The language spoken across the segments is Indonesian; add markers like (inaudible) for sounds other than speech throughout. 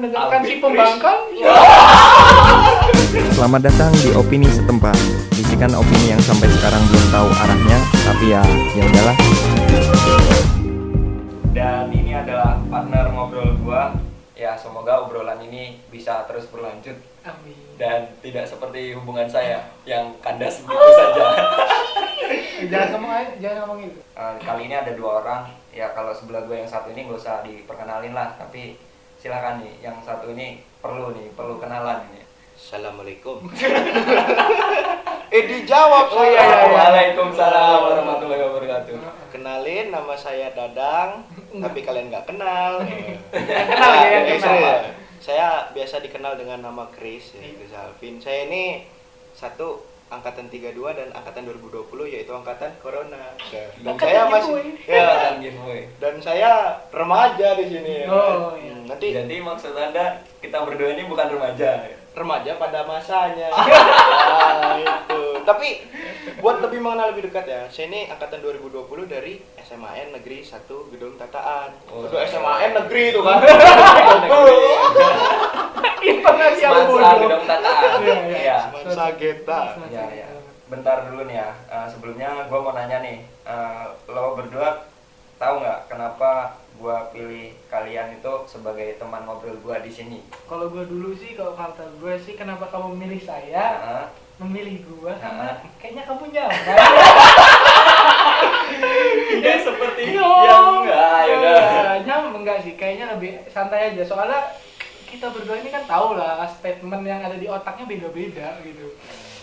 mendengarkan si pembangkang. (laughs) Selamat datang di opini setempat. Bisikan opini yang sampai sekarang belum tahu arahnya, tapi ya ya udahlah. Dan ini adalah partner ngobrol gua. Ya, semoga obrolan ini bisa terus berlanjut Amin. dan tidak seperti hubungan saya yang kandas (laughs) begitu saja. (laughs) Jangan ngomong aja, jangan ngomong itu. Eh, kali ini ada dua orang. Ya, kalau sebelah gue yang satu ini gak usah diperkenalin lah, tapi silakan nih yang satu ini perlu nih, perlu kenalan ini. Assalamualaikum. (laughs) eh dijawab Oh, iya, iya, iya. Waalaikumsalam warahmatullahi wabarakatuh. Kenalin nama saya Dadang, tapi kalian nggak kenal. (laughs) kenal ya, yang Eh, kenal. saya, saya biasa dikenal dengan nama Chris, ya, Chris Alvin. Saya ini satu angkatan 32 dan angkatan 2020 yaitu angkatan Corona. Dan Angkatan saya giveaway. masih ya, Silakan giveaway. dan saya remaja di sini. ya. Oh, iya. Hmm, Nanti Jadi maksud anda kita berdua ini bukan remaja. ya? remaja pada masanya. nah, (laughs) itu. Tapi buat lebih mengenal lebih dekat ya, saya ini angkatan 2020 dari SMAN Negeri 1 Gedung Tataan. Oh. Udah SMAN Negeri itu kan. (laughs) (laughs) Informasi yang Semansa bodoh. gedung tataan. Iya, iya. Iya. Semansa Geta. Ya, ya. Bentar dulu nih ya. Eh, sebelumnya gue mau nanya nih, eh, lo berdua tahu nggak kenapa gue pilih kalian itu sebagai teman ngobrol gue di sini? Kalau gue dulu sih, kalau kata gue sih, kenapa kamu memilih saya, Nah, memilih gue, karena Ah. kayaknya kamu nyaman. (laughs) tidak seperti Iya. yang enggak, ya udah. Iya, nyaman enggak sih, kayaknya lebih santai aja. Soalnya kita berdua ini kan tahu lah statement yang ada di otaknya beda-beda gitu.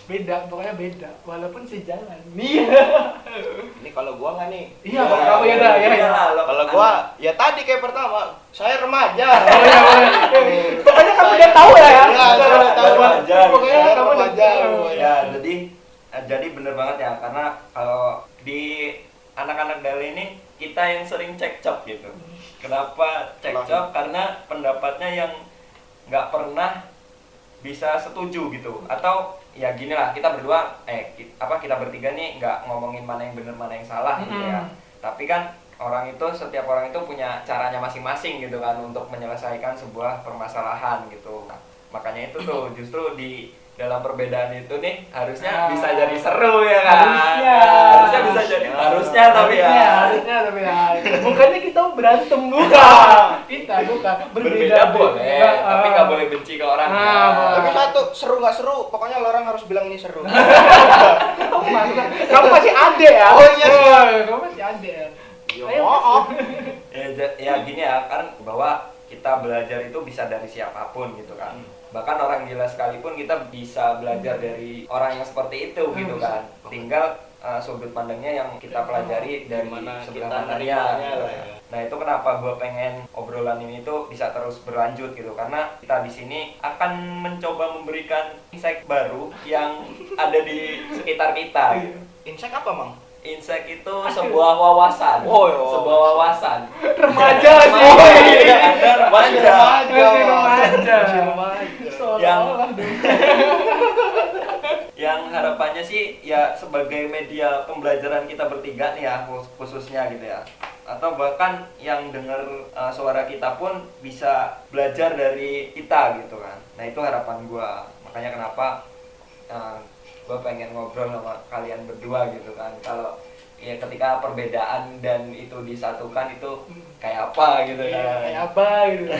Beda, pokoknya beda, walaupun sejalan. Iya. Ini kalau gua nggak nih? Iya, kalau kamu ya dah, ya. ya. lo- Kalau gua ya tadi kayak pertama, saya remaja. Oh, iya, iya. Pokoknya kamu udah tahu ya. Iya, saya udah tahu. Remaja. Pokoknya kamu udah remaja. tahu. ya jadi eh, jadi bener banget ya karena kalau di anak-anak Dali ini kita yang sering cekcok gitu kenapa cekcok karena pendapatnya yang nggak pernah bisa setuju gitu atau ya gini lah kita berdua eh ki- apa kita bertiga nih nggak ngomongin mana yang bener mana yang salah gitu ya Mm. tapi kan orang itu setiap orang itu punya caranya masing-masing gitu kan untuk menyelesaikan sebuah permasalahan gitu Nah, makanya itu tuh justru di dalam perbedaan itu nih harusnya Ah. bisa jadi seru ya kan Harusnya. harusnya bisa jadi harusnya tapi ya Harusnya, harusnya tapi ya. (laughs) Bukannya kita berantem bukan. Kita bukan berbeda boleh tapi nggak boleh benci ke orang Ah, boleh. Tapi satu seru nggak seru, pokoknya lo orang harus bilang ini seru. Kamu masih- ade ya? Oh, iya, iya. Oh, Kamu masih ade ya? Ya, Ayo, maaf. ya, ja- ya gini ya kan bahwa kita belajar itu bisa dari siapa pun gitu kan bahkan orang gila sekalipun kita bisa belajar dari orang yang seperti itu gitu kan tinggal uh, sudut pandangnya yang kita pelajari dari Gimana sebelah mananya gitu. ya. nah itu kenapa gue pengen obrolan ini tuh bisa terus berlanjut gitu karena kita di sini akan mencoba memberikan insight baru yang ada di sekitar kita gitu. Insek apa, Mang? Insight itu sebuah wawasan, Oh, iya, sebuah wawasan. Remaja sih. Oh, iya, Anda remaja. Masih remaja. Remaja. Seolah-olah dong. (laughs) Yang harapannya sih ya sebagai media pembelajaran kita bertiga nih ya khus- khususnya gitu ya. Atau bahkan yang dengar uh, suara kita pun bisa belajar dari kita gitu kan. Nah itu harapan gua. Makanya kenapa uh, gua pengen ngobrol sama kalian berdua gitu kan. Kalau ya ketika perbedaan dan itu disatukan itu kayak apa gitu Iya, kan. Kayak apa gitu. (laughs)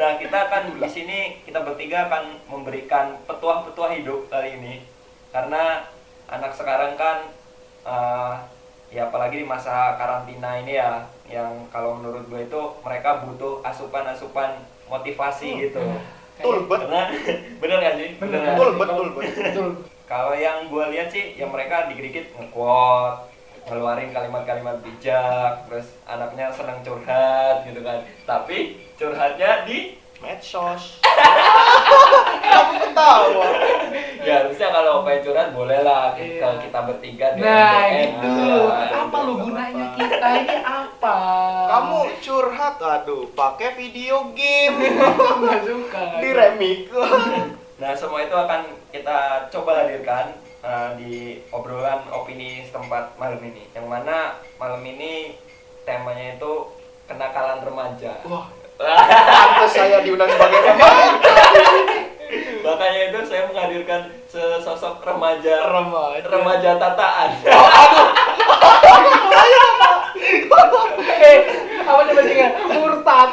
Nah, kita akan di sini kita bertiga akan memberikan petuah-petuah hidup kali ini. Karena anak sekarang kan eh, ya apalagi di masa karantina ini ya yang kalau menurut gue itu mereka butuh asupan-asupan motivasi Hmm. gitu. Betul, bet. Karena (laughs) bener gak sih? Bener. nggak Betul, sih? betul, betul. Betul. Kalau yang gue lihat sih, ya mereka dikit-dikit nge-quote, ngeluarin kalimat-kalimat bijak, terus anaknya senang curhat gitu kan. Tapi curhatnya di Medsos. (laughs) Kamu ketawa. ya harusnya kalau pengen curhat boleh lah ke Iya. kita bertiga DM, Nah, DM gitu. ya. Apa lu gunanya kita ini apa? Kamu curhat, aduh, pakai video game nggak suka. di remix. Nah, semua itu akan kita coba hadirkan uh, di obrolan opini setempat malam ini. Yang mana malam ini temanya itu kenakalan remaja. Wah, Pantes saya diundang sebagai remaja. (laughs) Makanya itu saya menghadirkan sesosok remaja Remaja. remaja tataan. eh apa coba singkat murtad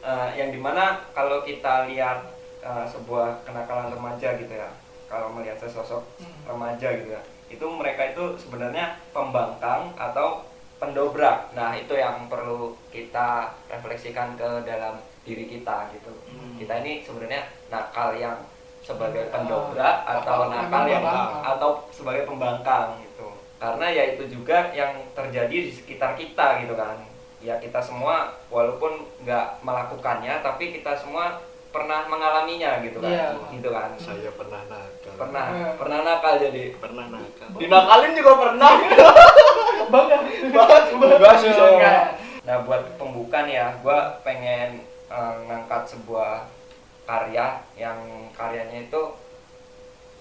Eh, yang di mana kalau kita lihat eh, sebuah kenakalan remaja gitu ya kalau melihat sesosok Hmm. remaja gitu ya itu mereka itu sebenarnya pembangkang atau pendobrak nah itu yang perlu kita refleksikan ke dalam diri kita gitu Hmm. kita ini sebenarnya nakal yang sebagai Ah, pendobrak atau atau nakal yang pembangkang. atau sebagai pembangkang gitu karena ya itu juga yang terjadi di sekitar kita gitu kan ya kita semua walaupun nggak melakukannya tapi kita semua pernah mengalaminya gitu kan Iya. gitu kan Saya pernah nakal. pernah Iya. pernah nakal jadi Pernah nakal. Dinakalin juga pernah. bangga Banget sih. Enggak. nah buat pembuka nih ya gue pengen eh, ngangkat sebuah karya yang karyanya itu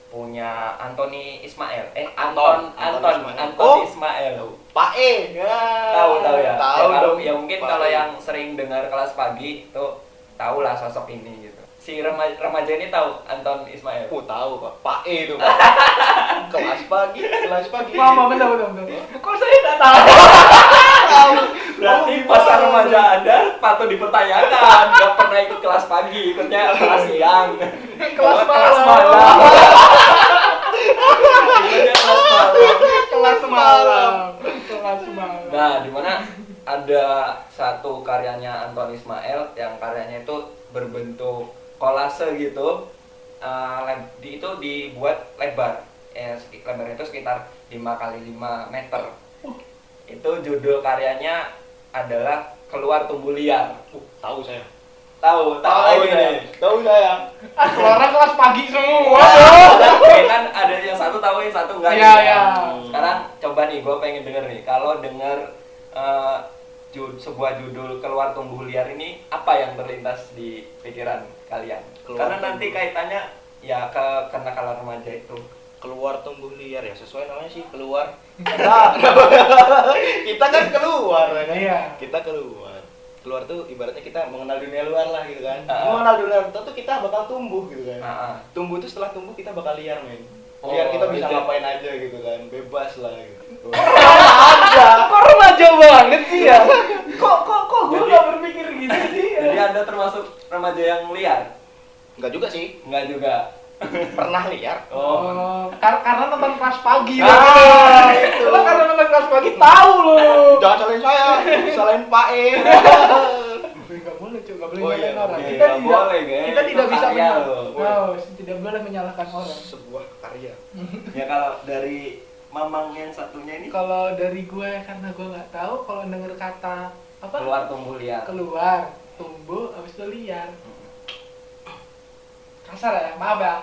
punya Anthony Ismail eh Anton Anton, Anton Anton Anton Ismail. Pak E. Ya. tahu tahu ya Tahu ya, kalau dong. ya mungkin Pak kalau E. yang sering dengar kelas pagi itu tahu lah sosok ini gitu si remaja, remaja ini tahu Anton Ismail Oh, tahu Pak. Pak E itu Pak. (laughs) kelas pagi, kelas pagi. mama benar benar benar kok saya nggak tahu (laughs) berarti masa remaja anda patut dipertanyakan. Nggak pernah ikut kelas pagi ikutnya kelas siang. Kelas Oh, malam. Kelas malam. Kelas malam. Kelas malam. Nah, di mana ada satu karyanya Anton Ismail yang karyanya itu berbentuk kolase gitu. Eh, leb- di, itu dibuat lebar. Ya, seki- lebarnya itu sekitar 5 kali 5 meter. Itu judul karyanya adalah Keluar Tumbuh Liar. Uh, tahu saya. Tahu, tahu Tahu lagi saya. nih. Tahu saya. ah keluaran kelas pagi semua Oke, kan ada yang satu tahu yang satu enggak. Iya, nih, iya. Sekarang coba nih, gue pengen denger nih. Kalau denger eh, ju- sebuah judul keluar tumbuh liar ini, apa yang terlintas di pikiran kalian? Keluar Karena nanti kaitannya ya ke kenakalan remaja itu. Keluar tumbuh liar ya, sesuai namanya sih keluar. (laughs) kita kan keluar ya kan? Iya. Kita keluar. Keluar tuh ibaratnya kita mengenal dunia luar lah gitu kan. Ah. Mengenal dunia luar tuh kita bakal tumbuh gitu kan. Ah. Tumbuh tuh setelah tumbuh kita bakal liar men. Oh, Liar kita bisa gitu. ngapain aja gitu kan. Bebas lah gitu. (laughs) kok remaja banget sih ya kok kok kok gue nggak berpikir gitu sih Jadi anda termasuk remaja yang liar? Enggak juga sih. Enggak juga. (laughs) Pernah liar. Oh. Oh, kar- karena nonton kelas pagi Ah, itu. Lo karena nonton kelas pagi tahu lo. Jangan salahin saya, salahin Pak E. (laughs) Enggak boleh, cuy, enggak boleh Oh, iya, orang. iya, Kita nggak tidak boleh, guys. kita Itu tidak bisa karya menyalahkan. Oh, tidak boleh menyalahkan orang. Sebuah karya. (laughs) Ya kalau dari Mamang yang satunya ini Kalau dari gue karena gue nggak tahu kalau denger kata apa keluar tumbuh liar. keluar tumbuh habis itu liar kasar ya? Maaf ya.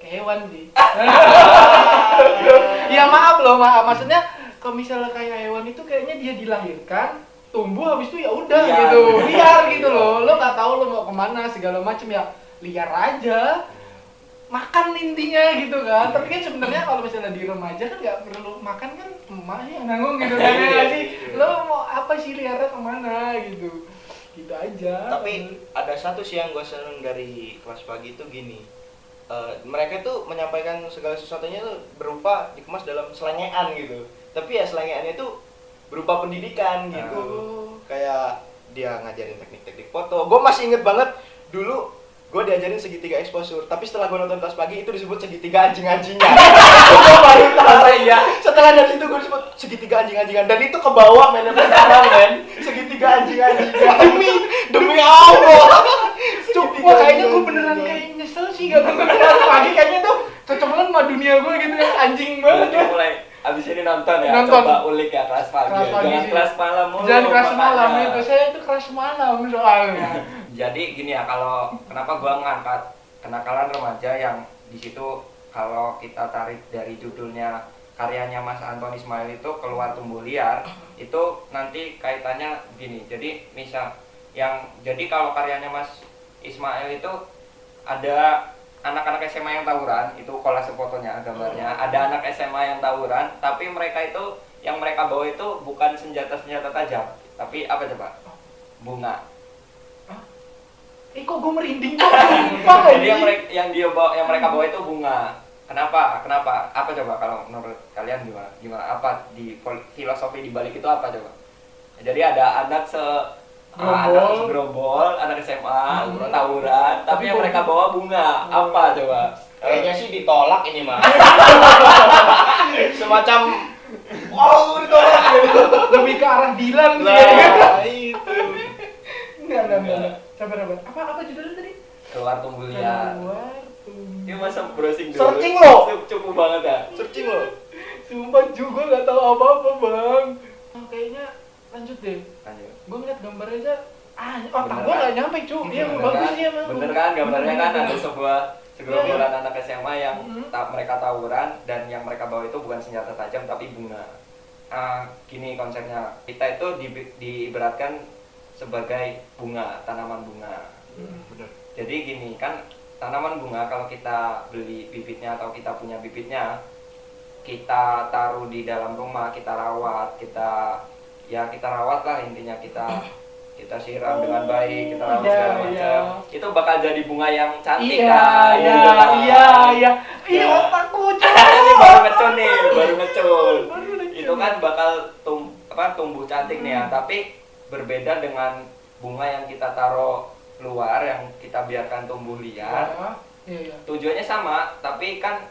Kayak hewan sih. (laughs) Ya maaf loh maaf. Maksudnya kalau misalnya kayak hewan itu kayaknya dia dilahirkan tumbuh habis itu ya udah Liar. gitu. Liar gitu loh. Lo nggak tahu lo mau ke mana segala macem ya. Liar aja. Makan intinya gitu kan. Tapi kan sebenarnya kalau misalnya di remaja kan nggak perlu makan kan emak yang nanggung gitu kan ya nggak sih? Lo mau apa sih liarnya ke mana gitu gitu aja Tapi ada satu sih yang gue seneng dari kelas pagi itu gini. Eh, mereka tuh menyampaikan segala sesuatunya tuh berupa dikemas dalam selengean gitu. Tapi ya selengeannya itu berupa pendidikan gitu. Oh. Kayak dia ngajarin teknik-teknik foto. Gue masih inget banget dulu gue diajarin segitiga exposure. Tapi setelah gue nonton kelas pagi itu disebut segitiga anjing-anjingan. (laughs) gue baru tahu. Iya? Setelah dari situ gue disebut segitiga anjing-anjingan dan itu ke bawah men men. (laughs) Segitiga anjing-anjingan demi demi Allah. Wah kayaknya gue beneran kayak nyesel sih gak kelas pagi kayaknya tuh cocok banget sama dunia gue gitu kan anjing banget Berarti mulai abis ini nonton ya, Nonton. coba ulik ya kelas pagi. Kelas ya. pagi Jangan sih. kelas malam mulu. Jangan kelas malam itu saya itu kelas malam soalnya (laughs) Jadi gini ya, kalau kenapa gua ngangkat kenakalan remaja yang di situ kalau kita tarik dari judulnya karyanya Mas Anton Ismail itu keluar tumbuh liar itu nanti kaitannya gini. Jadi misal yang jadi kalau karyanya Mas Ismail itu ada anak-anak SMA yang tawuran itu kolase fotonya gambarnya. Ada anak SMA yang tawuran tapi mereka itu yang mereka bawa itu bukan senjata senjata tajam tapi apa coba? Bunga. Eh kok gue merinding (laughs) jadi yang mereka yang dia bawa yang mereka bawa itu bunga kenapa kenapa apa coba kalau menurut kalian gimana gimana apa di filosofi di balik itu apa coba jadi ada anak se Gerombol. anak segerombol anak SMA Hmm. tawuran tapi Tapi yang mereka bawa bunga apa coba Kayaknya sih ditolak ini mah. (laughs) Semacam oh ditolak gitu. lebih ke arah Dilan sih Nah, itu. Enggak, enggak, enggak. Sabar, sabar. Apa apa judulnya tadi? keluar tumbuh liar Keluar ini masa browsing dulu Searching lo. Cukup- banget ya Searching lo. Sumpah juga nggak tahu apa-apa, Bang. Oh, kayaknya lanjut deh. Lanjut. Gue ngeliat gambar aja ah, otak gue kan? nggak nyampe, cu. Iya, bagus kan? sih emang. bener kan gambarnya kan ada sebuah segerombolan Iya, anak SMA yang Mhm. ta- mereka tawuran dan yang mereka bawa itu bukan senjata tajam tapi bunga Ah, gini konsepnya kita itu di, diibaratkan sebagai bunga tanaman bunga Hmm. Bener. jadi gini kan tanaman bunga kalau kita beli bibitnya atau kita punya bibitnya kita taruh di dalam rumah kita rawat kita ya kita rawat lah intinya kita kita siram dengan baik kita rawat Iya, segala iya. macam itu bakal jadi bunga yang cantik Iya, kan iya, iya, iya. Iya, Ya. otakku, ini baru ngecul nih baru ngecul. itu kan bakal tum apa tumbuh cantik nih ya Hmm. tapi berbeda dengan bunga yang kita taruh luar yang kita biarkan tumbuh liar Ya, Iya, iya. tujuannya sama tapi kan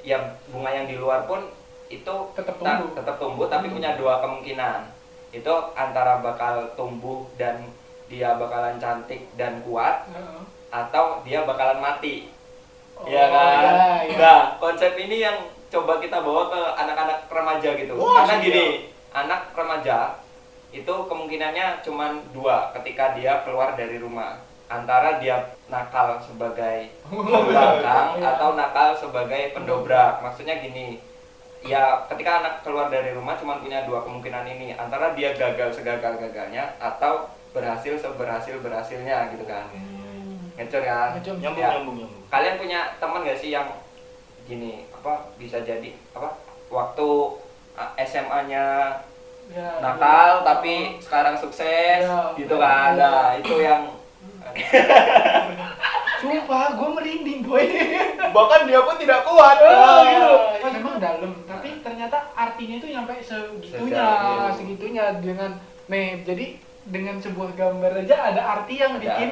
ya bunga yang di luar pun itu Tetap ta- tumbuh. tetap tumbuh tapi Hmm. punya dua kemungkinan itu antara bakal tumbuh dan dia bakalan cantik dan kuat Heeh. atau dia bakalan mati Oh, ya kan iya, iya. nah konsep ini yang coba kita bawa ke anak-anak remaja gitu Wah, karena siap. gini anak remaja itu kemungkinannya cuma dua ketika dia keluar dari rumah antara dia nakal sebagai (laughs) pembangkang Iya. atau nakal sebagai pendobrak maksudnya gini ya ketika anak keluar dari rumah cuma punya dua kemungkinan ini antara dia gagal segagal gagalnya atau berhasil seberhasil berhasilnya gitu kan Hmm. ngecor kan. Nyambung, Ya. nyambung, nyambung. kalian punya teman gak sih yang gini apa bisa jadi apa waktu SMA-nya Ya, nakal iya. tapi sekarang sukses Ya. gitu kan Ya. nah itu yang Sumpah, gue merinding, boy. Bahkan dia pun tidak kuat. Oh, gitu. iya. Memang dalam, tapi ternyata artinya itu nyampe segitunya, Sejauh itu. segitunya dengan nih. Jadi dengan sebuah gambar aja ada arti yang ada bikin.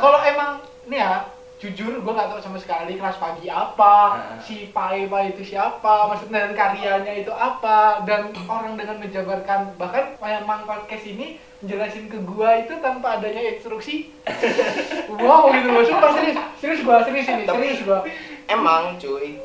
Kalau emang nih ya, jujur gue nggak tahu sama sekali kelas pagi apa, Nah. si Pai Pai itu siapa, maksudnya dan karyanya itu apa, dan orang dengan menjabarkan bahkan memang podcast ini jelasin ke gua itu tanpa adanya instruksi. (laughs) wow gitu loh, sumpah serius, serius gua, serius ini, serius gua. Emang cuy,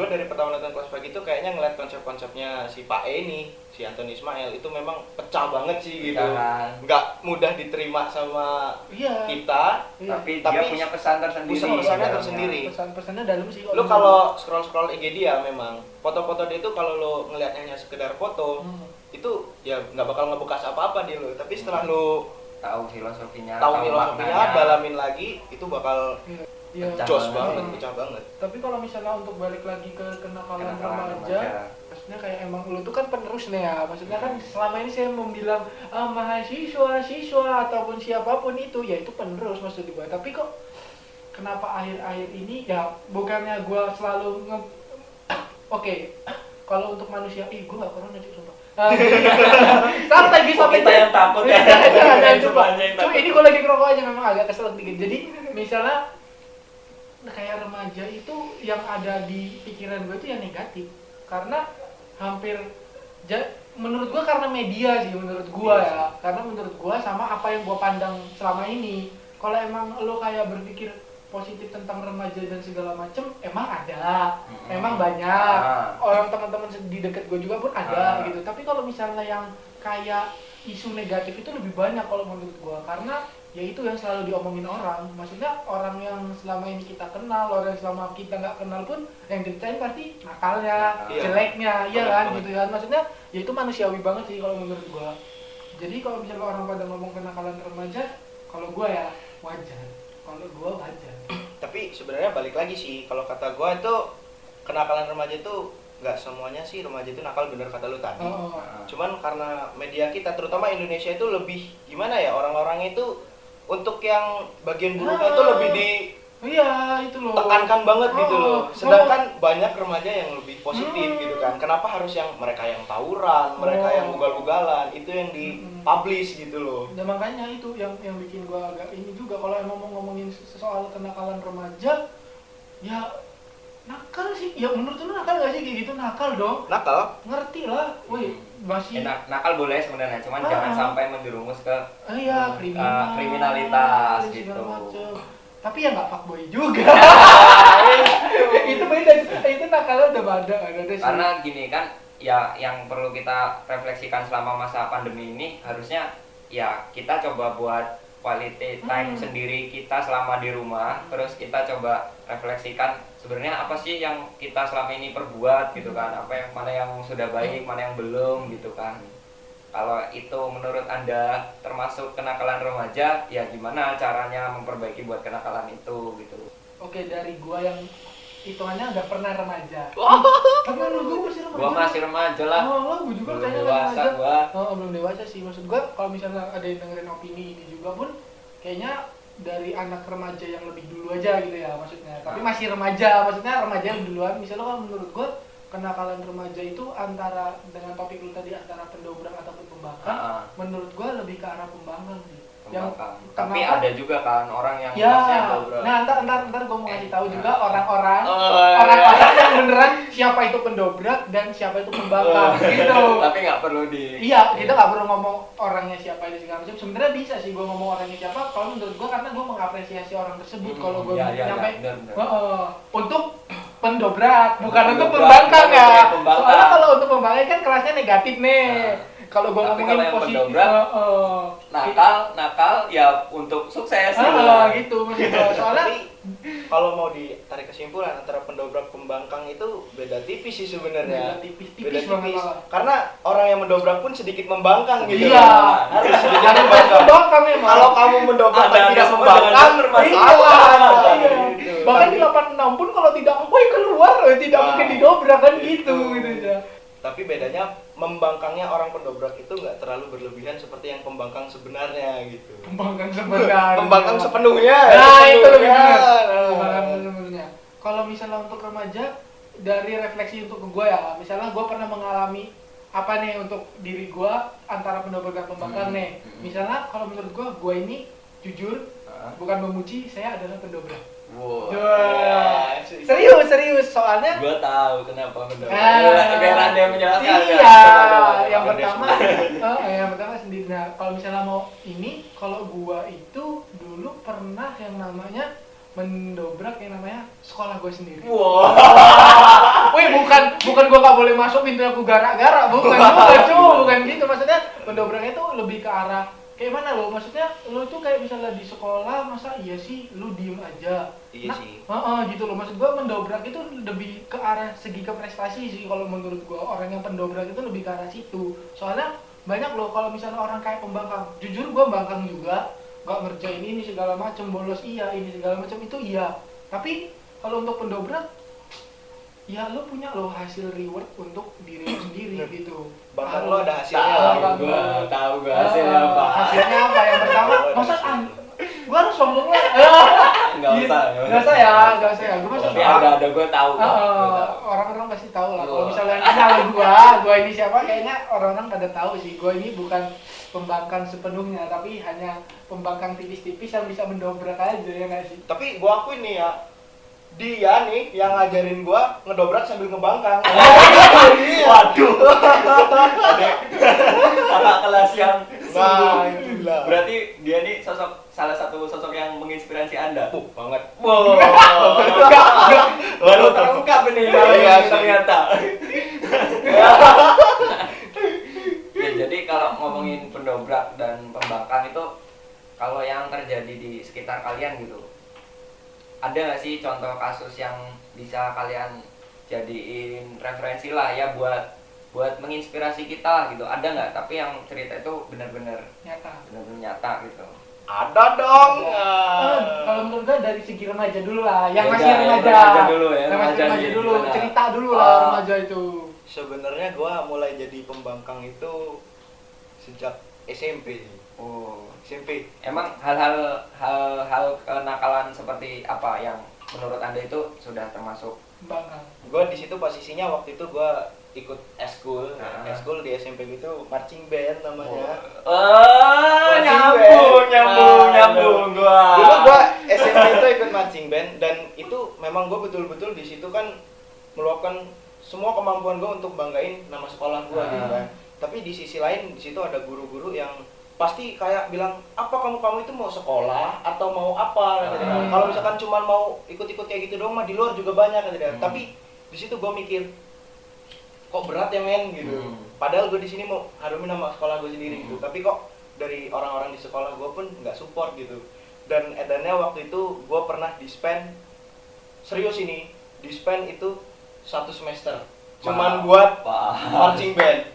gue dari pertama nonton kelas pagi itu kayaknya ngeliat konsep-konsepnya si Pak E ini, si Anthony Ismail itu memang pecah banget sih gitu. Jangan. Nggak mudah diterima sama Iya. kita. Iya. tapi, dia Tapi punya pesan tersendiri pesan-pesannya di dalamnya. tersendiri. Pesan-pesannya dalam sih Lu kalau scroll-scroll IG dia memang foto-foto dia itu kalau lu ngeliatnya hanya sekedar foto, Hmm. itu ya nggak bakal ngebekas apa-apa di lu. Tapi setelah lu tahu filosofinya tahu filosofinya, maknanya. dalamin lagi, itu bakal Iya. Iya. Pecah jos banget. banget, Hmm. pecah banget. Tapi kalau misalnya untuk balik lagi ke kenakalan Kenakalan remaja, remaja. maksudnya kayak emang lu tuh kan penerus nih ya. Maksudnya kan selama ini saya mau bilang ah, mahasiswa, siswa ataupun siapa pun itu ya itu penerus maksud gua. Tapi kok kenapa akhir-akhir ini ya bukannya gua selalu nge Oke, kalau untuk manusia, ih gua gak corona cuy sumpah. Ah, santai bisa kita yang takut ya? Jangan, coba. Cuy, takut. ini gue lagi ngerokok aja memang agak kesel dikit. Jadi misalnya kayak remaja itu yang ada di pikiran gue itu yang negatif. Karena hampir menurut gue karena media sih menurut gue Iya ya. karena menurut gue sama apa yang gue pandang selama ini. Kalau emang lo kayak berpikir positif tentang remaja dan segala macem emang ada. Mm-mm. emang banyak. Ah. orang teman-teman di dekat gue juga pun ada Ah. gitu. Tapi kalau misalnya yang kayak isu negatif itu lebih banyak kalau menurut gue. Karena ya itu yang selalu diomongin orang. Maksudnya orang yang selama ini kita kenal orang yang selama kita nggak kenal pun yang diceritain pasti nakalnya Iya. jeleknya iya kan banget. gitu kan. Maksudnya ya itu manusiawi banget sih kalau menurut gue jadi kalau misalnya orang pada ngomong kenakalan remaja kalau gue ya wajar. Kalau gue wajar. Tapi sebenarnya balik lagi sih kalau kata gua itu kenakalan remaja itu nggak semuanya sih remaja itu nakal bener kata lu tadi. Oh, oh. Nah, cuman karena media kita terutama Indonesia itu lebih gimana ya orang-orangnya itu untuk yang bagian buruknya itu lebih iya itu loh ditekankan banget gitu Oh, loh oh. sedangkan banyak remaja yang lebih positif Hmm. gitu kan kenapa harus yang mereka yang tawuran mereka Oh. yang ugal-ugalan itu yang di Hmm. publish gitu loh Dan makanya itu yang yang bikin gua agak ini juga kalau emang mau ngomongin soal kenakalan remaja ya nakal sih. Ya menurut lu nakal gak sih? Kayak gitu nakal dong. Nakal? Ngerti lah. Woi masih ya, nak- nakal boleh sebenarnya cuman Ah. jangan sampai menjerumus ke Ah, iya kriminal. Ah, kriminalitas segala gitu. macem. tapi ya nggak fuckboy juga. (laughs) (laughs) Itu beda itu nakalnya udah beda ada sih. Karena gini kan ya yang perlu kita refleksikan selama masa pandemi ini harusnya ya kita coba buat quality time Hmm. sendiri kita selama di rumah terus kita coba refleksikan sebenarnya apa sih yang kita selama ini perbuat gitu kan? Apa yang mana yang sudah baik mana yang belum gitu kan? Kalau itu menurut anda termasuk kenakalan remaja ya gimana caranya memperbaiki buat kenakalan itu gitu? Oke dari gua yang hitungannya udah pernah remaja karena lu gua masih remaja gua masih remaja lah oh lo gua juga belum kayaknya dewasa remaja gua Oh, belum dewasa sih. Maksud gua kalau misalnya ada yang dengerin opini ini juga pun kayaknya dari anak remaja yang lebih dulu aja gitu ya maksudnya. Tapi masih remaja, maksudnya remaja yang duluan. Misalnya kalau menurut gua kenakalan remaja itu antara dengan topik lu tadi antara pendobrak ataupun pembangkang, Ah, ah. menurut gua lebih ke arah pembangkang sih. Yang tapi kenapa- ada juga kan orang yang Ya, nah ntar ntar ntar gue mau ngasih tahu juga orang-orang Oh, orang-orang yang beneran siapa itu pendobrak dan siapa itu pembangkang gitu. tapi nggak perlu di Iya, kita nggak perlu ngomong orangnya siapa itu segala macam. Sebenarnya bisa sih gue ngomong orangnya siapa. Kalau menurut gue karena gue mengapresiasi orang tersebut. Hmm, Kalau gue iya, iya, nyampe iya. Heeh. untuk pendobrak, bukan untuk pembangkang ya. Soalnya kalau untuk pembangkang kan kelasnya negatif nih. Nah, kalau gue ngomongin kalau yang positif, pendobrak, heeh. nakal nakal ya untuk sukses gitu Heeh, gitu maksud gue. Soalnya kalau mau ditarik kesimpulan antara pendobrak pembangkang itu beda tipis sih beda sebenarnya tipis-tipis beda banget tipis malah. karena orang yang mendobrak pun sedikit membangkang gitu Iya, harus sedikit membangkang memang. kalau kamu mendobrak ada tidak membangkang jangan bermasalah. Iya. gitu. Bahkan di 86 pun kalau tidak, woi keluar, tidak Nah, mungkin didobrak kan gitu itu. gitu aja. tapi bedanya membangkangnya orang pendobrak itu nggak terlalu berlebihan seperti yang pembangkang sebenarnya gitu Pembangkang (laughs) sebenarnya. pembangkang sepenuhnya Nah, itu lebih sepenuhnya. benar. Nah. Pembangkang sebenarnya. Kalau misalnya untuk remaja dari refleksi untuk gue ya, misalnya gue pernah mengalami apa nih untuk diri gue antara pendobrak dan pembangkang Hmm, nih. hmm. Misalnya kalau menurut gue, gue ini jujur bukan memuji, saya adalah pendobrak. Wow. Wah. Serius, serius. Soalnya Gua tahu kenapa mendobrak. Ah. Biar ada yang menjelaskan. ya. Iya, yang pertama, (laughs) oh, yang pertama sendiri. Nah, kalau misalnya mau ini, kalau gua itu dulu pernah yang namanya mendobrak yang namanya sekolah gue sendiri. Wow. (laughs) Wih, bukan bukan gua nggak boleh masuk pintu aku gara-gara, bukan bukan cuy, (laughs) bukan gitu. Maksudnya mendobraknya itu lebih ke arah kayak mana lo? Maksudnya lo tuh kayak misalnya di sekolah, masa iya sih lu diem aja? iya Nah, sih Heeh, gitu loh. Maksud gua mendobrak itu lebih ke arah segi ke prestasi sih kalau menurut gua. Orang yang pendobrak itu lebih ke arah situ. Soalnya banyak loh kalau misalnya orang kayak pembangkang. Jujur gua bangkang juga, nggak ngerjain ini segala macem, bolos iya, ini segala macam itu iya. Tapi kalau untuk pendobrak ya lo punya lo hasil reward untuk diri lo sendiri gitu. bangkang Harus- lo ada hasilnya Tahu gua, lo. tahu gua Ah, hasilnya apa. Hasilnya apa? Yang pertama, masa an- gua harus sombong lah. (laughs) Enggak usah. Nggak usah ya, nggak usah ya. Gua masuk Tapi ada ada gua tahu. kok. Ah, ah, tahu. orang-orang pasti tahu lah. Kalau misalnya kenal gua, gua ini siapa, kayaknya orang-orang pada tahu sih. Gua ini bukan pembangkang sepenuhnya, tapi hanya pembangkang tipis-tipis yang bisa mendobrak aja ya nggak sih? tapi gua akuin nih ya dia nih yang ngajarin gua ngedobrak sambil ngebangkang iya. Waduh. Ada (laughs) kakak kelas yang nah itulah Berarti dia nih sosok salah satu sosok yang menginspirasi Anda. Uh, banget Wow. (laughs) Baru terungkap ini Iya iya, sih. ternyata. (laughs) ya jadi kalau ngomongin pendobrak dan pembangkang itu kalau yang terjadi di sekitar kalian gitu ada nggak sih contoh kasus yang bisa kalian jadiin referensi lah ya buat buat menginspirasi kita gitu ada nggak tapi yang cerita itu benar-benar Nyata. benar-benar nyata gitu ada dong Ah, kalau menurut gua dari segi remaja dulu lah, yang Yaudah, masih remaja. remaja dulu ya, remaja remaja dulu, gimana? cerita dulu lah Ah. remaja itu. Sebenarnya gua mulai jadi pembangkang itu sejak SMP sih. Oh. SMP. Emang hal-hal hal-hal kenakalan seperti apa yang menurut anda itu sudah termasuk Bangkang. Gua di situ posisinya waktu itu gua ikut eskul, Ah. eskul di SMP gitu marching band namanya. Oh, Marching nyambung, band. nyambung, Ah, nyambung gua. Dulu gua SMP itu ikut marching band dan itu memang gua betul-betul di situ kan meluapkan semua kemampuan gua untuk banggain nama sekolah gua Ah. gitu kan. Tapi di sisi lain di situ ada guru-guru yang pasti kayak bilang apa kamu kamu itu mau sekolah atau mau apa. Ah. kalau misalkan cuma mau ikut-ikut kayak gitu doang mah di luar juga banyak kata dia. Hmm. tapi di situ gua mikir kok berat ya men gitu Hmm. padahal gue di sini mau harumin nama sekolah gue sendiri gitu Hmm. tapi kok dari orang-orang di sekolah gue pun nggak support gitu dan edannya waktu itu gue pernah dispen serius ini dispen itu satu semester cuman Wow. buat marching band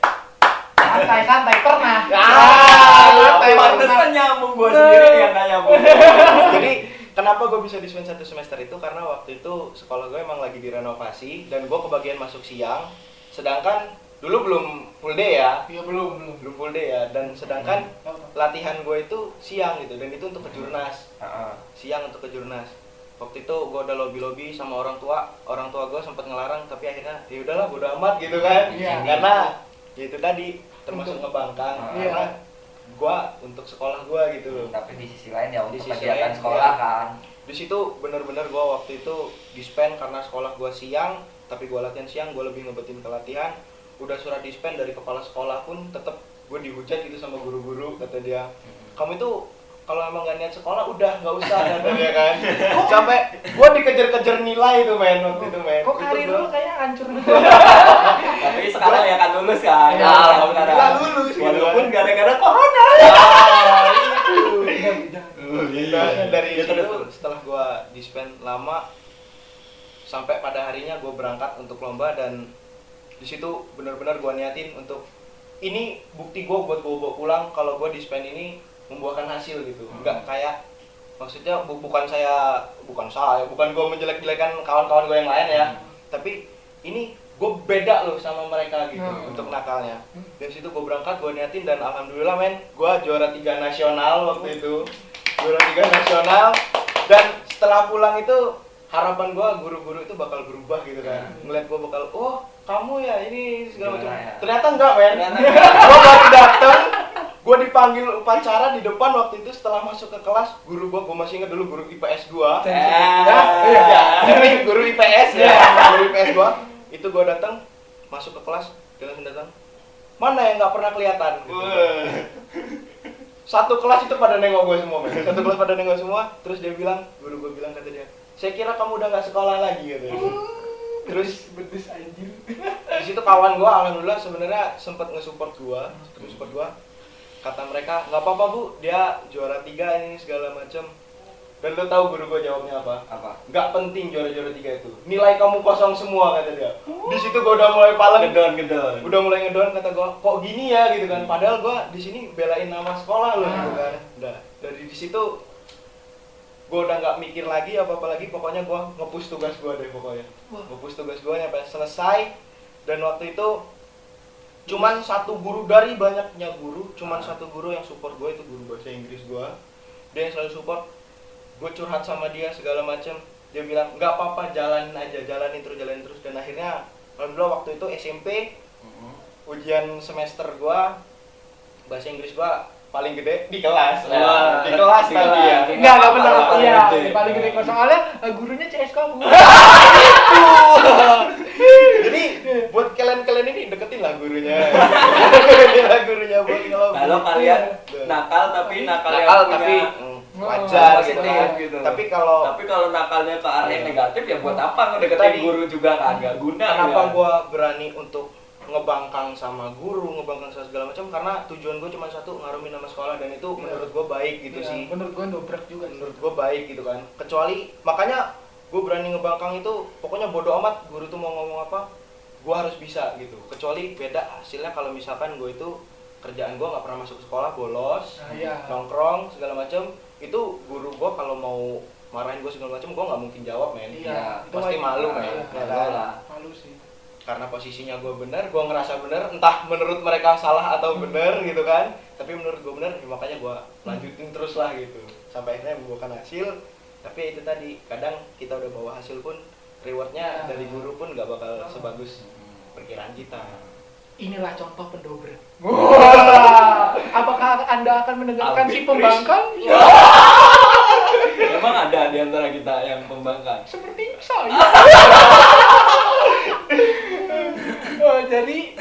Santai, santai, pernah. Ah, santai, Pantesan nyambung gua sendiri yang nyambung. (laughs) jadi kenapa gue bisa dispen satu semester itu? Karena waktu itu sekolah gue emang lagi direnovasi dan gue kebagian masuk siang. Sedangkan dulu belum full day ya. Iya, belum, belum. belum full day ya. Dan sedangkan latihan gue itu siang gitu dan itu untuk kejurnas Heeh. siang untuk kejurnas waktu itu gue udah lobby lobby sama orang tua. Orang tua gue sempat ngelarang tapi akhirnya ya udahlah bodo amat gitu kan. Iya. karena ya itu tadi termasuk Untuk- ngebangkang Iya. karena gue untuk sekolah gue gitu loh Tapi di sisi lain ya Di untuk sisi kegiatan lain, sekolah iya. kan. di situ bener-bener gue waktu itu dispen karena sekolah gue siang tapi gue latihan siang gue lebih ngebetin ke latihan udah surat dispen dari kepala sekolah pun tetap gue dihujat gitu sama guru-guru kata dia kamu itu kalau emang gak niat sekolah udah nggak usah (laughs) kata dia kan (laughs) sampai gue dikejar-kejar nilai tuh men waktu itu men Kok Itu karir lu kayak hancur (laughs) gitu? Tapi sekarang ya kan lulus kan. Ya, alhamdulillah lulus gitu Walaupun kan. gara-gara corona. Ah, itu. Jangan, jangan. Nah, dari Ya, terus. setelah gua dispen lama sampai pada harinya gue berangkat untuk lomba dan di situ benar-benar gua niatin untuk ini bukti gue buat gue bawa pulang kalau gue dispen ini membuahkan hasil gitu Hmm. nggak kayak maksudnya bu- bukan saya bukan saya bukan gue menjelek-jelekan kawan-kawan gue yang lain ya Hmm. tapi ini gue beda loh sama mereka gitu Hmm. untuk nakalnya Hmm. dari situ gue berangkat gue niatin dan alhamdulillah men gue juara tiga nasional waktu itu juara tiga nasional dan setelah pulang itu harapan gue guru-guru itu bakal berubah gitu kan Hmm. ngeliat gue bakal oh kamu ya ini segala macam ya? ternyata enggak men (laughs) gue baru dateng gue dipanggil upacara di depan waktu itu setelah masuk ke kelas guru gue gue masih ingat dulu guru IPS gue Ya, iya, ini guru IPS ya, Iya. guru IPS gua. Itu gua datang masuk ke kelas, dia langsung datang. Mana yang nggak pernah kelihatan? Gitu. Satu kelas itu pada nengok gue semua, men. Satu kelas pada nengok semua. Terus dia bilang, guru gue bilang kata dia, saya kira kamu udah nggak sekolah lagi gitu. Terus Betis anjir. di situ kawan gua alhamdulillah sebenarnya sempat nge-support sempet nge-support gua. Kata mereka, nggak apa-apa bu, dia juara tiga ini segala macam. Dan lo tahu guru gua jawabnya apa? Apa? nggak penting juara-juara tiga itu. Nilai kamu kosong semua kata dia. Di situ gua udah mulai paleng Gedon, gedon. udah mulai ngedon kata gua kok gini ya? Gitu kan. Padahal gua di sini belain nama sekolah loh gitu kan. Udah. Dari di situ gua udah nggak mikir lagi apa apa lagi. Pokoknya gua ngepush tugas gua deh pokoknya. Wah. ngepush tugas gua nyampe selesai. Dan waktu itu cuman satu guru dari banyaknya guru cuman satu guru yang support gua itu guru bahasa Inggris gua. Dia yang selalu support gue curhat sama dia segala macem dia bilang nggak apa-apa jalanin aja jalanin terus jalanin terus dan akhirnya alhamdulillah waktu itu SMP Mm-mm. ujian semester gua bahasa Inggris gua paling gede di kelas Wah. Nah, di kelas Di tapi kelas. ya Enggak, enggak benar. Paling Iya, gede. paling gede kok soalnya eh, gurunya CS kamu. (laughs) jadi buat kalian-kalian ini deketin lah gurunya (laughs) deketin lah gurunya buat Kalau kalian Iya. nakal tapi nakal, nakal yang punya tapi Oh, wajar gitu kan gitu. tapi kalau tapi kalau nakalnya ke arah yang Iya. negatif ya buat apa ngedeketin Tadi- guru juga kan nggak guna kenapa ya. gua berani untuk ngebangkang sama guru, ngebangkang sama segala macam karena tujuan gue cuma satu ngarumin nama sekolah dan itu Iya. menurut gue baik gitu Iya, sih. Menurut gua dobrak juga. menurut gue baik gitu kan kecuali makanya gue berani ngebangkang itu pokoknya bodo amat guru tuh mau ngomong apa gue harus bisa gitu kecuali beda hasilnya kalau misalkan gue itu kerjaan gue nggak pernah masuk sekolah bolos Nah, iya. nongkrong segala macam itu guru gue kalau mau marahin gue segala macam gue nggak mungkin jawab men Iya, itu pasti malu Iya, men iya. ya Malu kan? lah. Malu sih. karena posisinya gue benar gue ngerasa benar entah menurut mereka salah atau benar gitu kan tapi menurut gue benar ya makanya gue lanjutin terus lah gitu sampai akhirnya membuahkan hasil tapi ya itu tadi kadang kita udah bawa hasil pun rewardnya Ya. dari guru pun nggak bakal sebagus perkiraan kita Inilah contoh pendobrak. Wah, apakah anda akan mendengarkan si pembangkang? (laughs) Ya, Emang ada di antara kita yang pembangkang? seperti saya. (laughs) Oh, jadi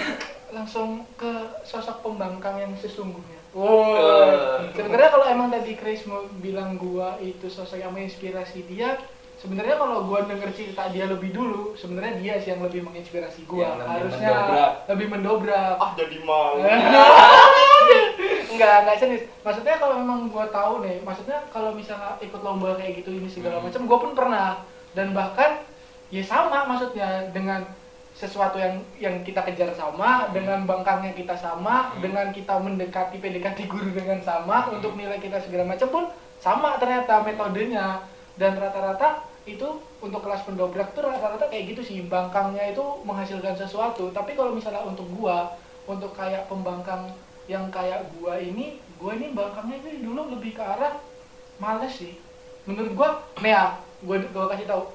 langsung ke sosok pembangkang yang sesungguhnya. Wow. Eh. Sebenarnya kalau emang tadi Chris mau bilang gua itu sosok yang menginspirasi dia, sebenarnya kalau gua denger cerita dia lebih dulu, sebenarnya dia sih yang lebih menginspirasi gua. Yang lebih Harusnya mendobrak. lebih mendobrak. ah jadi malu (laughs) enggak enggak serius maksudnya kalau memang gua tahu nih maksudnya kalau misalnya ikut lomba kayak gitu ini segala Hmm. macam gua pun pernah dan bahkan ya sama maksudnya dengan sesuatu yang yang kita kejar sama dengan bangkangnya kita sama Hmm. dengan kita mendekati PDKT guru dengan sama Hmm. untuk nilai kita segala macam pun sama ternyata metodenya dan rata-rata itu untuk kelas pendobrak tuh rata-rata kayak gitu sih. Bangkangnya itu menghasilkan sesuatu. Tapi kalau misalnya untuk gua untuk kayak pembangkang yang kayak gua ini gua ini bangkangnya ini dulu lebih ke arah males sih. Menurut gua ya gua, gua kasih tahu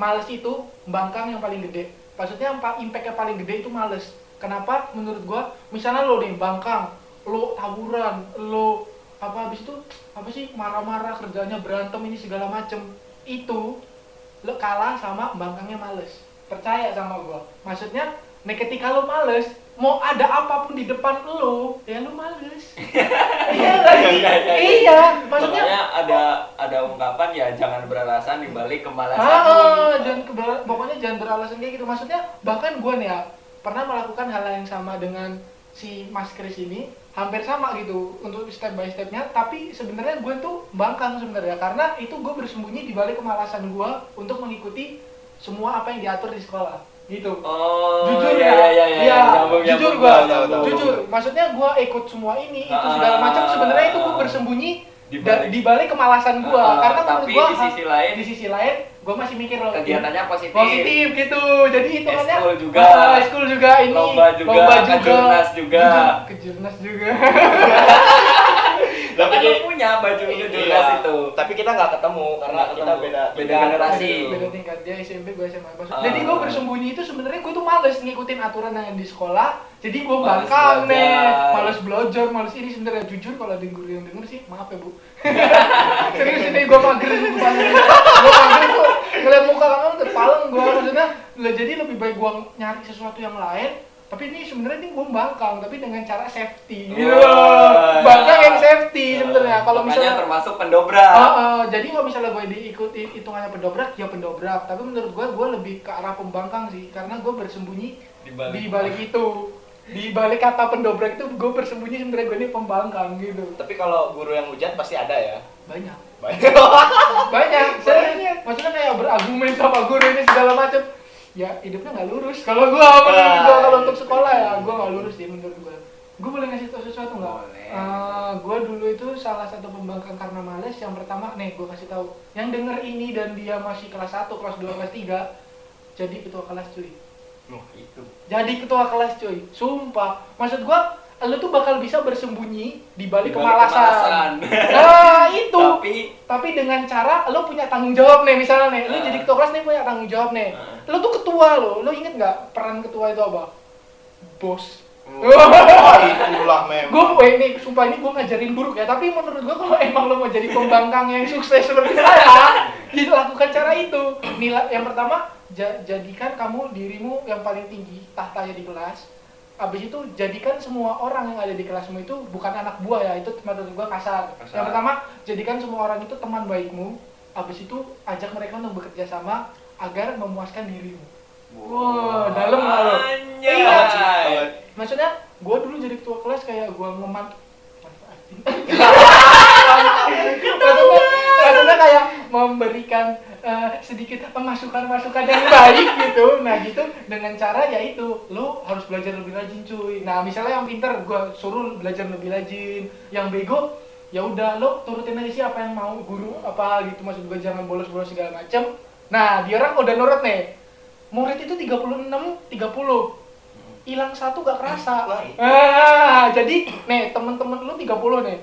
males itu bangkang yang paling gede. Maksudnya impact yang paling gede itu males. Kenapa? Menurut gua misalnya lo nih bangkang lo tawuran lo apa habis itu apa sih marah-marah kerjanya berantem ini segala macem itu lo kalah sama bangkangnya males percaya sama gua maksudnya nih ketika lo males mau ada apa pun di depan lo ya lo males (laughs) iya lagi Iya, iya, iya. iya maksudnya Makanya ada ada ungkapan ya jangan beralasan dibalik kemalasan. Ah, jangan kebal- pokoknya jangan beralasan kayak gitu. Maksudnya bahkan gue nih ya pernah melakukan hal yang sama dengan si Mas Kris ini hampir sama gitu untuk step by stepnya tapi sebenarnya gue tuh bangkang sebenarnya karena itu gue bersembunyi di balik kemalasan gue untuk mengikuti semua apa yang diatur di sekolah gitu Oh, jujur ya, ya, ya, ya, ya, Iya, nyambung, jujur nyambung. jujur. Maksudnya gua ikut semua ini, itu Ah, segala macam. Sebenarnya itu gua ah, bersembunyi di di balik- di balik kemalasan gua. Ah, Karena menurut gua di sisi lain- di sisi lain, gua masih mikir loh. Kegiatannya positif. positif gitu. Jadi hitungannya Eskul juga. ah, eskul juga ini, Lomba juga, kejurnas juga. Kejur- Kejurnas juga. (laughs) Tapi Tapi lu punya baju Iya, jurnas itu. tapi kita nggak ketemu karena Nggak kita ketemu. beda Beda generasi. beda tingkat dia SMP gue SMA Maksud- Ah. jadi gue bersembunyi itu sebenarnya gue tuh males ngikutin aturan yang di sekolah jadi gue bangkang nih belajar. males belajar males ini sebenarnya jujur kalau ada guru yang denger sih maaf ya bu (laughs) serius ini gue pager banget gue pager tuh ngeliat muka kamu udah paleng gue maksudnya lah jadi lebih baik gue nyari sesuatu yang lain tapi ini sebenarnya ini gue bangkang tapi dengan cara safety gitu Wah. Sebenarnya kalau misalnya termasuk pendobrak. Ah, ah, jadi kalau misalnya gue diikuti hitungannya pendobrak, ya pendobrak. Tapi menurut gue, gue lebih ke arah pembangkang sih, karena gue bersembunyi Di balik. di balik itu. Di balik kata pendobrak itu, gue bersembunyi sebenarnya gue ini pembangkang gitu. tapi kalau guru yang hujat pasti ada ya Banyak, banyak (laughs) (laughs) banyak. Saya, maksudnya kayak berargumen sama guru ini segala macam. Ya hidupnya nggak lurus. Kalau gue, gue kalau untuk sekolah ya, gue nggak lurus sih menurut gue. Gue boleh ngasih tau sesuatu nggak? Boleh. Eh, gue dulu itu salah satu pembangkang karena males. Yang pertama, nih gue kasih tahu. Yang denger ini dan dia masih kelas 1, kelas 2, kelas 3, jadi ketua kelas cuy. Nuh, itu. Jadi ketua kelas cuy. Sumpah. Maksud gue, lu tuh bakal bisa bersembunyi di balik kemalasan. kemalasan. Nah, itu. Tapi Tapi dengan cara lu punya tanggung jawab nih, misalnya nih, lu Ah. jadi ketua kelas nih punya tanggung jawab nih. Ah. Lu tuh ketua lo, lu inget nggak peran ketua itu apa? Bos. Oh itulah memang gue ini sumpah ini gue ngajarin buruk ya tapi menurut gue kalau emang lo mau jadi pembangkang yang sukses seperti saya ya lakukan cara itu nilai yang pertama ja- jadikan kamu dirimu yang paling tinggi tahtanya di kelas Habis itu jadikan semua orang yang ada di kelasmu itu bukan anak buah ya, itu menurut gua kasar. Kasar. Yang pertama, jadikan semua orang itu teman baikmu. Habis itu ajak mereka untuk bekerja sama agar memuaskan dirimu. Wah, dalam? Anjay. Iya. Maksudnya, gua dulu jadi ketua kelas kayak ngeman manfaatin. maksudnya, maksudnya kayak memberikan eh, sedikit masukan-masukan yang baik gitu. Nah gitu dengan cara yaitu lo harus belajar lebih rajin cuy. Nah misalnya yang pinter gua suruh belajar lebih rajin, yang bego ya udah lo turutin aja sih apa yang mau guru apa gitu maksud gue jangan bolos-bolos segala macem nah dia orang udah nurut nih murid itu 36 30 hilang satu gak kerasa. Wah, itu. ah jadi nih temen-temen lu 30 nih.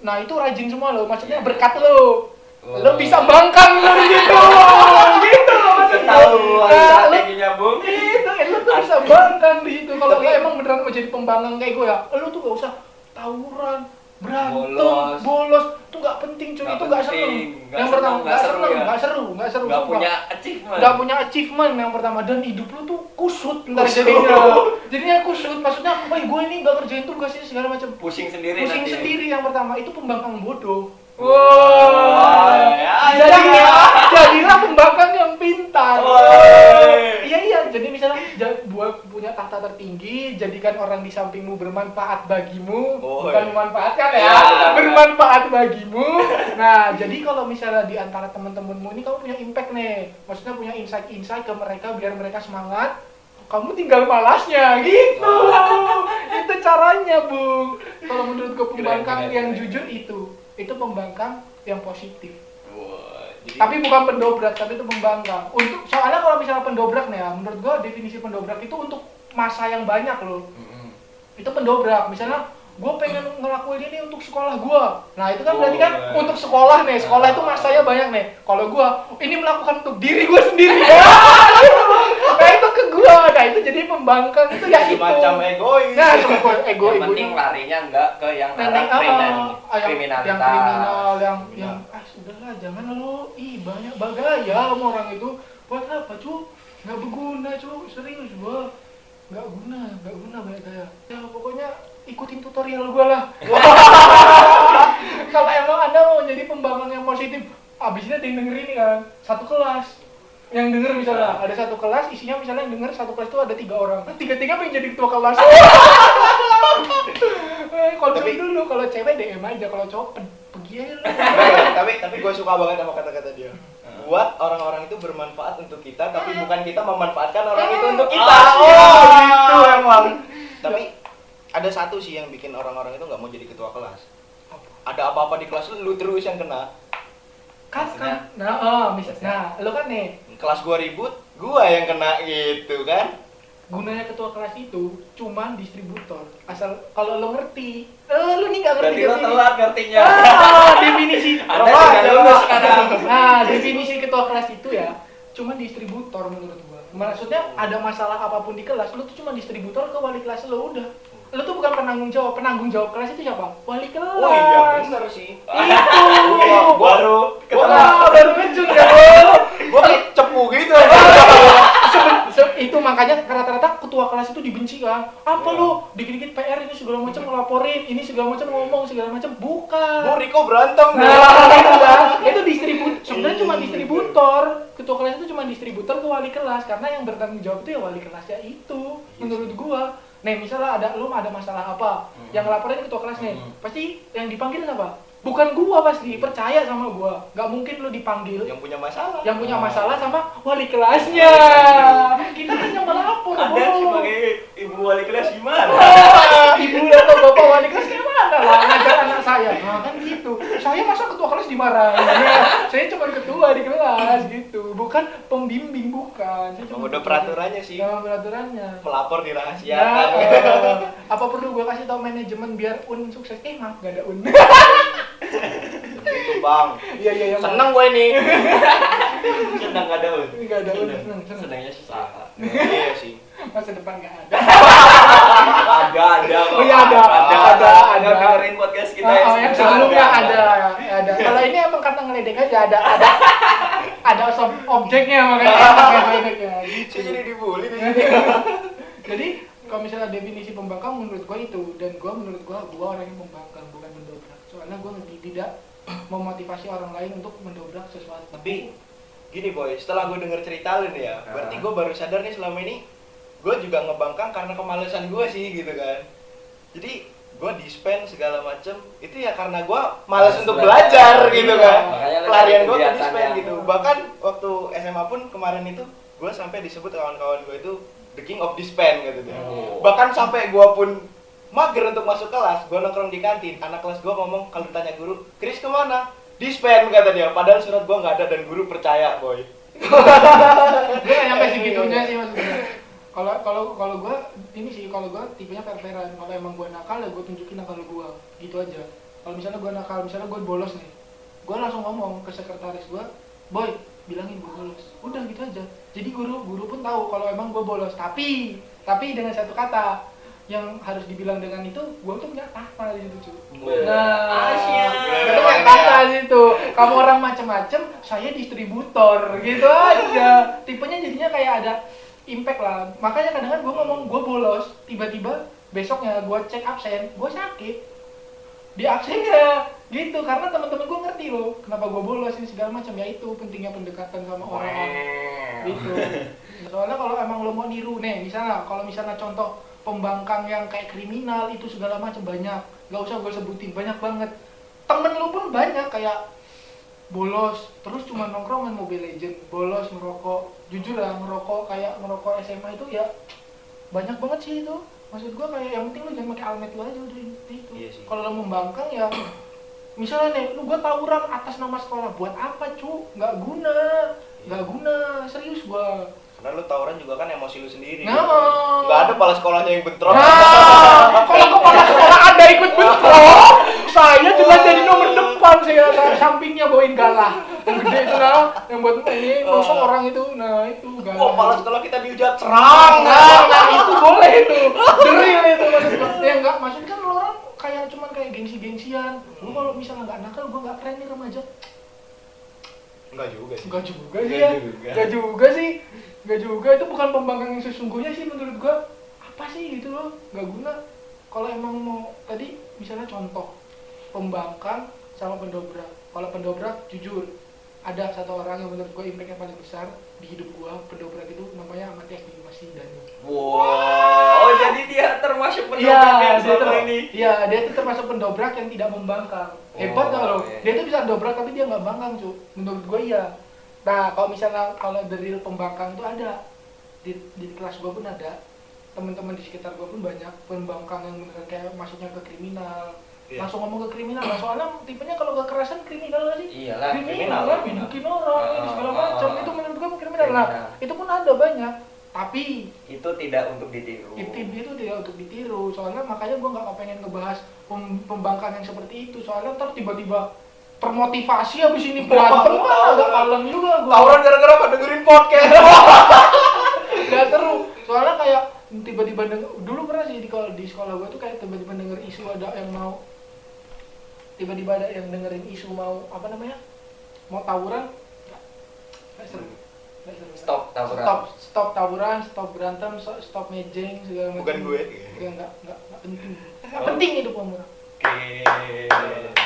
Nah itu rajin semua lo maksudnya berkat lo lo bisa bangkang lo di situ. (laughs) Gitu loh maksud gue. Ketahuan Nah, lo- strateginya, Bung. itu lu tuh bisa bangkang di situ. Kalau lo emang beneran mau jadi pembangkang kayak gue ya lu tuh gak usah tawuran berantem Bolos. bolos, tuh gak penting cuy. Nggak itu gak seru. Nggak yang seru, pertama nggak gak seru seru ya. gak seru gak seru nggak sumpah. punya achievement. Nggak punya achievement yang pertama. Dan hidup lu tuh kusut. Ntar Kusut. jadinya. Jadinya kusut. Maksudnya oh gue ini gak kerjain tugas ini segala macam. Pusing sendiri pusing nanti. sendiri yang pertama. Itu pembangkang bodoh. Wah, ya, jadinya ya. jadilah pembangkang yang pintar Woi. iya iya jadi misalnya ja- tahta tertinggi jadikan orang di sampingmu bermanfaat bagimu. Oh, bukan iya. memanfaatkan ya Iya. bermanfaat bagimu. Nah jadi kalau misalnya di antara teman-temanmu ini kamu punya impact nih. Maksudnya punya insight-insight ke mereka biar mereka semangat. Kamu tinggal malasnya gitu. (laughs) Itu caranya bung kalau menurut gue pembangkang Keren, keren, yang keren. jujur itu itu pembangkang yang positif. Jadi- tapi bukan pendobrak tapi itu pembangkang. Untuk soalnya kalau misalnya pendobrak nih ya menurut gua definisi pendobrak itu untuk masa yang banyak loh. Mm-mm. itu pendobrak. Misalnya gua pengen ngelakuin ini untuk sekolah gua. Nah itu kan berarti kan Oh, untuk sekolah nih. Sekolah itu masanya banyak nih. Kalau gua ini melakukan untuk diri gua sendiri. Ya (laughs) nah itu ke gua. Nah itu jadi pembangkang itu ya itu. Semacam egois. nah semua ego yang penting ego larinya enggak ke yang arah ah, kriminal, ah, yang, kriminalitas. yang kriminal, yang Kriminal. yang ah sudahlah jangan lo, ih banyak bagaya sama orang itu. Buat apa cu? Nggak berguna cu, serius gua nggak guna, nggak guna banyak gaya. Ya pokoknya ikutin tutorial gua lah. (laughs) Kalau emang anda mau jadi pembangkang yang positif, abisnya ada yang denger ini kan, satu kelas. Yang denger misalnya ada satu kelas isinya misalnya yang denger satu kelas itu ada tiga orang. Tiga tiga pengen jadi ketua kelas? (laughs) Eh, konsum Tapi- dulu. Kalau cewek DM aja. Kalau cowok pe- pergi aja (laughs) tapi tapi gue suka banget sama kata-kata dia buat orang-orang itu bermanfaat untuk kita tapi bukan kita memanfaatkan orang itu untuk kita. Ah, oh gitu emang. Tapi ada satu sih yang bikin orang-orang itu nggak mau jadi ketua kelas. Ada apa-apa di kelas lu terus yang kena. Kan kan nah oh misal nah lo kan nih. Kelas gua ribut gua yang kena gitu kan gunanya ketua kelas itu cuman distributor. Asal kalau lo ngerti eh lo nih nggak ngerti Berarti lo definisi. telat ngertinya. ah, definisi. Anda Wah, sudah ya lulus. sekarang. nah definisi ketua kelas itu ya cuman distributor menurut gua. Maksudnya ada masalah apa pun di kelas lo tuh cuma distributor ke wali kelas lo udah. Lo tuh bukan penanggung jawab. Penanggung jawab kelas itu siapa? Wali kelas. Oh iya bener sih. Itu. Wah, baru Wah, baru kejut ya lo gua cepu gitu (laughs) itu makanya rata-rata ketua kelas itu dibenci kan apa Iya. lu? Dikit-dikit PR ini segala macam ngelaporin ini segala macam ngomong segala macam. Bukan. Gua Riko berantem. Nah itu kan itu distribut sebenarnya cuma Iya. distributor. Ketua kelas itu cuma distributor ke wali kelas. Karena yang bertanggung jawab itu ya wali kelasnya itu menurut gua. Nih misalnya ada lu ada masalah apa yang ngelaporin ketua kelas nih Hmm. pasti yang dipanggil siapa bukan gua pasti percaya sama gua nggak mungkin lu dipanggil yang punya masalah yang punya masalah sama wali kelasnya. Kita kan yang melapor. Bro. sebagai ibu wali kelas gimana? (laughs) Ibu atau bapak wali kelas gimana lah ngajar anak saya? Nah kan gitu. Saya masa ketua kelas dimarahin? Ya, saya cuma ketua di kelas gitu, bukan pembimbing bukan. Saya cuma udah ketua. peraturannya sih Sama peraturannya. pelapor Ya, dirahasiakan eh, apa perlu gue kasih tau manajemen biar un sukses? Eh maaf gak ada un. gitu bang Iya iya maaf. seneng gue ini Sedang gak ada un. Nggak ada un, seneng, seneng. Sedangnya susah. iya sih Masa depan gak ada. Ada ada. Oh iya, ada. Ada Ada, ada. ada. dengerin podcast kita Oh, oh, yang sebelumnya Ada, ada, ada. Kalau ini emang kata ngeledek aja ada, ada, ada objeknya makanya pakai ngeledeknya. Gitu. saya jadi dibully di Jadi, kalau misalnya definisi pembangkang menurut gua itu dan gua menurut gua gua orang yang membangkang bukan mendobrak. Soalnya gua tidak memotivasi orang lain untuk mendobrak sesuatu. tapi gini boy setelah gue denger cerita lu nih ya berarti gue baru sadar nih selama ini gue juga ngebangkang karena kemalasan gue sih gitu kan. Jadi gue dispen segala macem itu ya karena gue malas untuk belajar. belajar gitu Iya. kan. lu pelarian gue ke dispen gitu. Bahkan waktu SMA pun kemarin itu gue sampai disebut kawan-kawan gue itu the king of dispen gitu dia Oh. bahkan sampai gue pun mager untuk masuk kelas gue nongkrong di kantin. Anak kelas gue ngomong kalau ditanya guru Kris ke mana? Dispen kata dia. Padahal surat gue nggak ada dan guru percaya boy. (laughs) Gue nyampe segitunya sih maksudnya kalau kalau kalau gue ini sih kalau gue tipenya fair-fairan kalau emang gue nakal ya gue tunjukin nakal gue gitu aja. Kalau misalnya gue nakal misalnya gue bolos nih gue langsung ngomong ke sekretaris gue boy bilangin gue bolos. Udah gitu aja. Jadi guru guru pun tahu kalau emang gue bolos. Tapi tapi dengan satu kata yang harus dibilang dengan itu gue tuh punya tahta di situ cuy nah Asyik. itu punya tahta di situ. Kamu orang macem-macem saya distributor. Gitu aja. Tipenya jadinya kayak ada impact lah. Makanya kadang-kadang gue ngomong gue bolos. Tiba-tiba besoknya gue cek absen gue sakit. Di absennya. Gitu karena teman-teman gue ngerti loh kenapa gue bolos ini segala macam. Ya itu pentingnya pendekatan sama orang. Gitu. (laughs) Soalnya kalau emang lo mau niru nih misalnya kalau misalnya contoh pembangkang yang kayak kriminal itu segala macam banyak. Nggak usah gue sebutin banyak banget. Temen lu pun banyak kayak bolos terus cuma nongkrong main Mobile Legend bolos merokok jujur ya merokok kayak merokok SMA itu ya banyak banget sih itu. Maksud gua kayak yang penting lu jangan pakai almet lu aja udah itu. Iya kalau lu membangkang ya misalnya nih lu gua tawuran atas nama sekolah buat apa cu? Nggak guna nggak guna serius gua. Karena lu tawuran juga kan emosi lu sendiri. Nah. nggak ada kepala sekolahnya yang bentrok. Nah, kalau kepala sekolah ada ikut bentrok, (laughs) saya juga jadi nomor depan saya nah, sampingnya bawain galah. Yang gede itu nah, yang buat ini masuk orang itu, nah itu galah. Wah, kepala sekolah kita dihujat serang Nah, nah, itu boleh itu. Drill itu maksud gua. (laughs) Ya enggak, maksudnya kan orang kayak cuman kayak gengsi-gengsian. Lu kalau misalnya nggak nakal, gua nggak keren nih remaja. enggak juga sih Enggak juga sih Nggak ya. juga. Enggak juga sih. Enggak juga itu bukan pembangkang yang sesungguhnya sih menurut gua. Apa sih gitu loh? Enggak guna. Kalau emang mau tadi misalnya contoh pembangkang sama pendobrak. Kalau pendobrak jujur ada satu orang yang menurut gua impact yang paling besar di hidup gua pendobrak itu namanya Matias Dimas Daniel. Wow. Oh jadi dia termasuk Iya, pendobrak yang dia selama ter- ini. Iya, dia itu termasuk pendobrak yang tidak membangkang. Hebat Oh, nggak lo? iya. Dia tuh bisa dobrak tapi dia nggak bangkang, cu. Menurut gue iya. Nah, kalau misalnya kalau dari pembangkang tuh ada di, di kelas gue pun ada teman-teman di sekitar gue pun banyak pembangkang yang beneran kayak masuknya ke kriminal Iya. langsung ngomong ke kriminal nah, soalnya tipenya kalau kekerasan kriminal nggak sih? Iyalah, kriminal, kriminal, kan? kriminal. bikin orang ini Ah, segala macam. ah, itu ah. menurut gue kriminal Kriminal. itu pun ada banyak. Tapi Itu tidak untuk ditiru. itu itu tidak untuk ditiru. Soalnya makanya gue nggak pengen ngebahas pem- pembangkang yang seperti itu. Soalnya ntar tiba-tiba termotivasi abis ini berantem. (laughs) Wah agak kalem juga gue tawuran gara-gara apa? Dengerin podcast. (laughs) Nggak seru. Soalnya kayak tiba-tiba denger, dulu pernah sih di di sekolah gue tuh kayak tiba-tiba denger isu ada yang mau tiba-tiba ada yang dengerin isu mau apa namanya mau tawuran nggak nggak seru nggak seru Stop tawuran. stop stop tawuran stop berantem stop, stop mejeng segala macam Bukan gue. Enggak, enggak, enggak penting enggak penting itu pemuda Oke.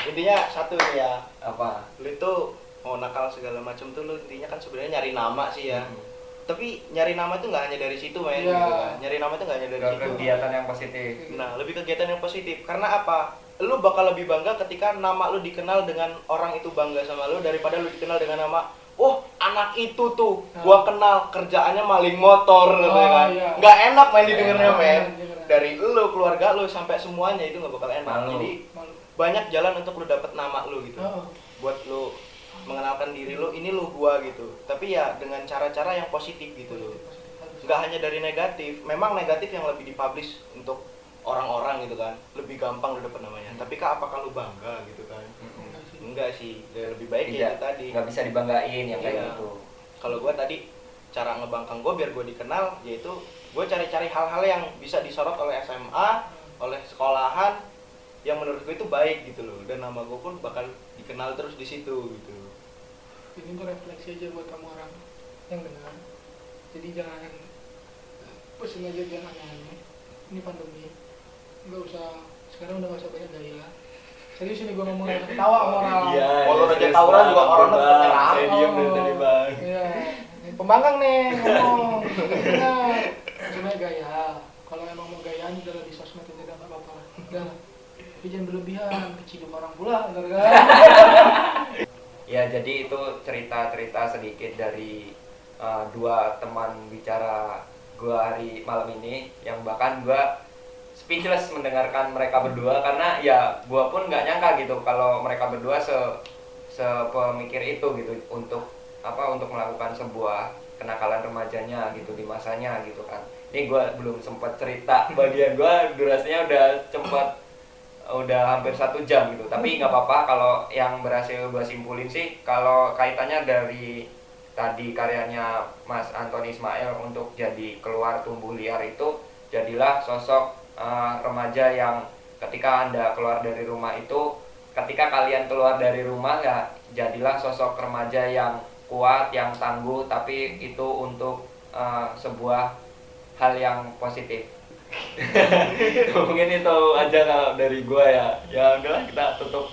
intinya satu nih ya Apa? lu itu mau nakal segala macam tuh lu intinya kan sebenarnya nyari nama sih ya Hmm. tapi nyari nama itu nggak hanya dari situ men Iya. gitu kan. nyari nama itu nggak hanya dari Ke situ kegiatan yang positif. nah lebih kegiatan yang positif karena apa lu bakal lebih bangga ketika nama lu dikenal dengan orang itu bangga sama lu daripada lu dikenal dengan nama oh anak itu tuh Nah. gua kenal kerjaannya maling motor gitu Oh, kan iya. nggak enak main Nggak didengarnya enak, men iya. dari lu keluarga lu sampai semuanya itu nggak bakal enak Malu. jadi malu banyak jalan untuk lu dapet nama lu gitu Heeh. buat lu mengenalkan diri lu ini lu gua gitu tapi ya dengan cara-cara yang positif gitu loh nggak hanya dari negatif memang negatif yang lebih dipublish untuk orang-orang gitu kan lebih gampang dapet namanya tapi kak apakah lu bangga gitu kan Mm-mm. enggak sih ya lebih baik Tidak. ya itu tadi Nggak bisa dibanggain yang kayak Iya. gitu. kalau gua tadi cara ngebangkang gua biar gua dikenal yaitu gua cari-cari hal-hal yang bisa disorot oleh SMA oleh sekolahan yang menurut gue itu baik gitu loh dan nama gue pun bakal dikenal terus di situ gitu ini tuh refleksi aja buat kamu orang yang dengar jadi jangan pesen aja jangan aneh-aneh ini pandemi nggak usah sekarang udah nggak usah banyak gaya serius ini gue ngomong ketawa sama orang Iya. Kalau iya, raja serius tawuran juga orang Bang. tetap nyerang. Saya diem dari tadi bang. Iya. Pembangkang nih ngomong. Benar. Cuma gaya. Kalau emang mau gayaan udah di sosmed itu udah nggak apa-apa. Udah. lah. Tapi jangan berlebihan, keciduk orang pula, benar kan? (laughs) Ya jadi itu cerita-cerita sedikit dari uh, dua teman bicara gua hari malam ini yang bahkan gua speechless mendengarkan mereka berdua karena ya gua pun nggak nyangka gitu kalau mereka berdua se sepemikir itu gitu untuk apa untuk melakukan sebuah kenakalan remajanya gitu di masanya gitu kan. Ini gua belum sempat cerita (laughs) bagian gua durasinya udah sempat udah hampir satu jam gitu. Tapi nggak apa-apa kalau yang berhasil gua simpulin sih kalau kaitannya dari tadi karyanya Mas Antoni Ismail untuk jadi keluar tumbuh liar itu jadilah sosok eh, remaja yang ketika anda keluar dari rumah itu ketika kalian keluar dari rumah ya jadilah sosok remaja yang kuat yang tangguh tapi itu untuk eh, sebuah hal yang positif. (laughs) Mungkin itu aja kalau dari gua ya. Ya udahlah kita tutup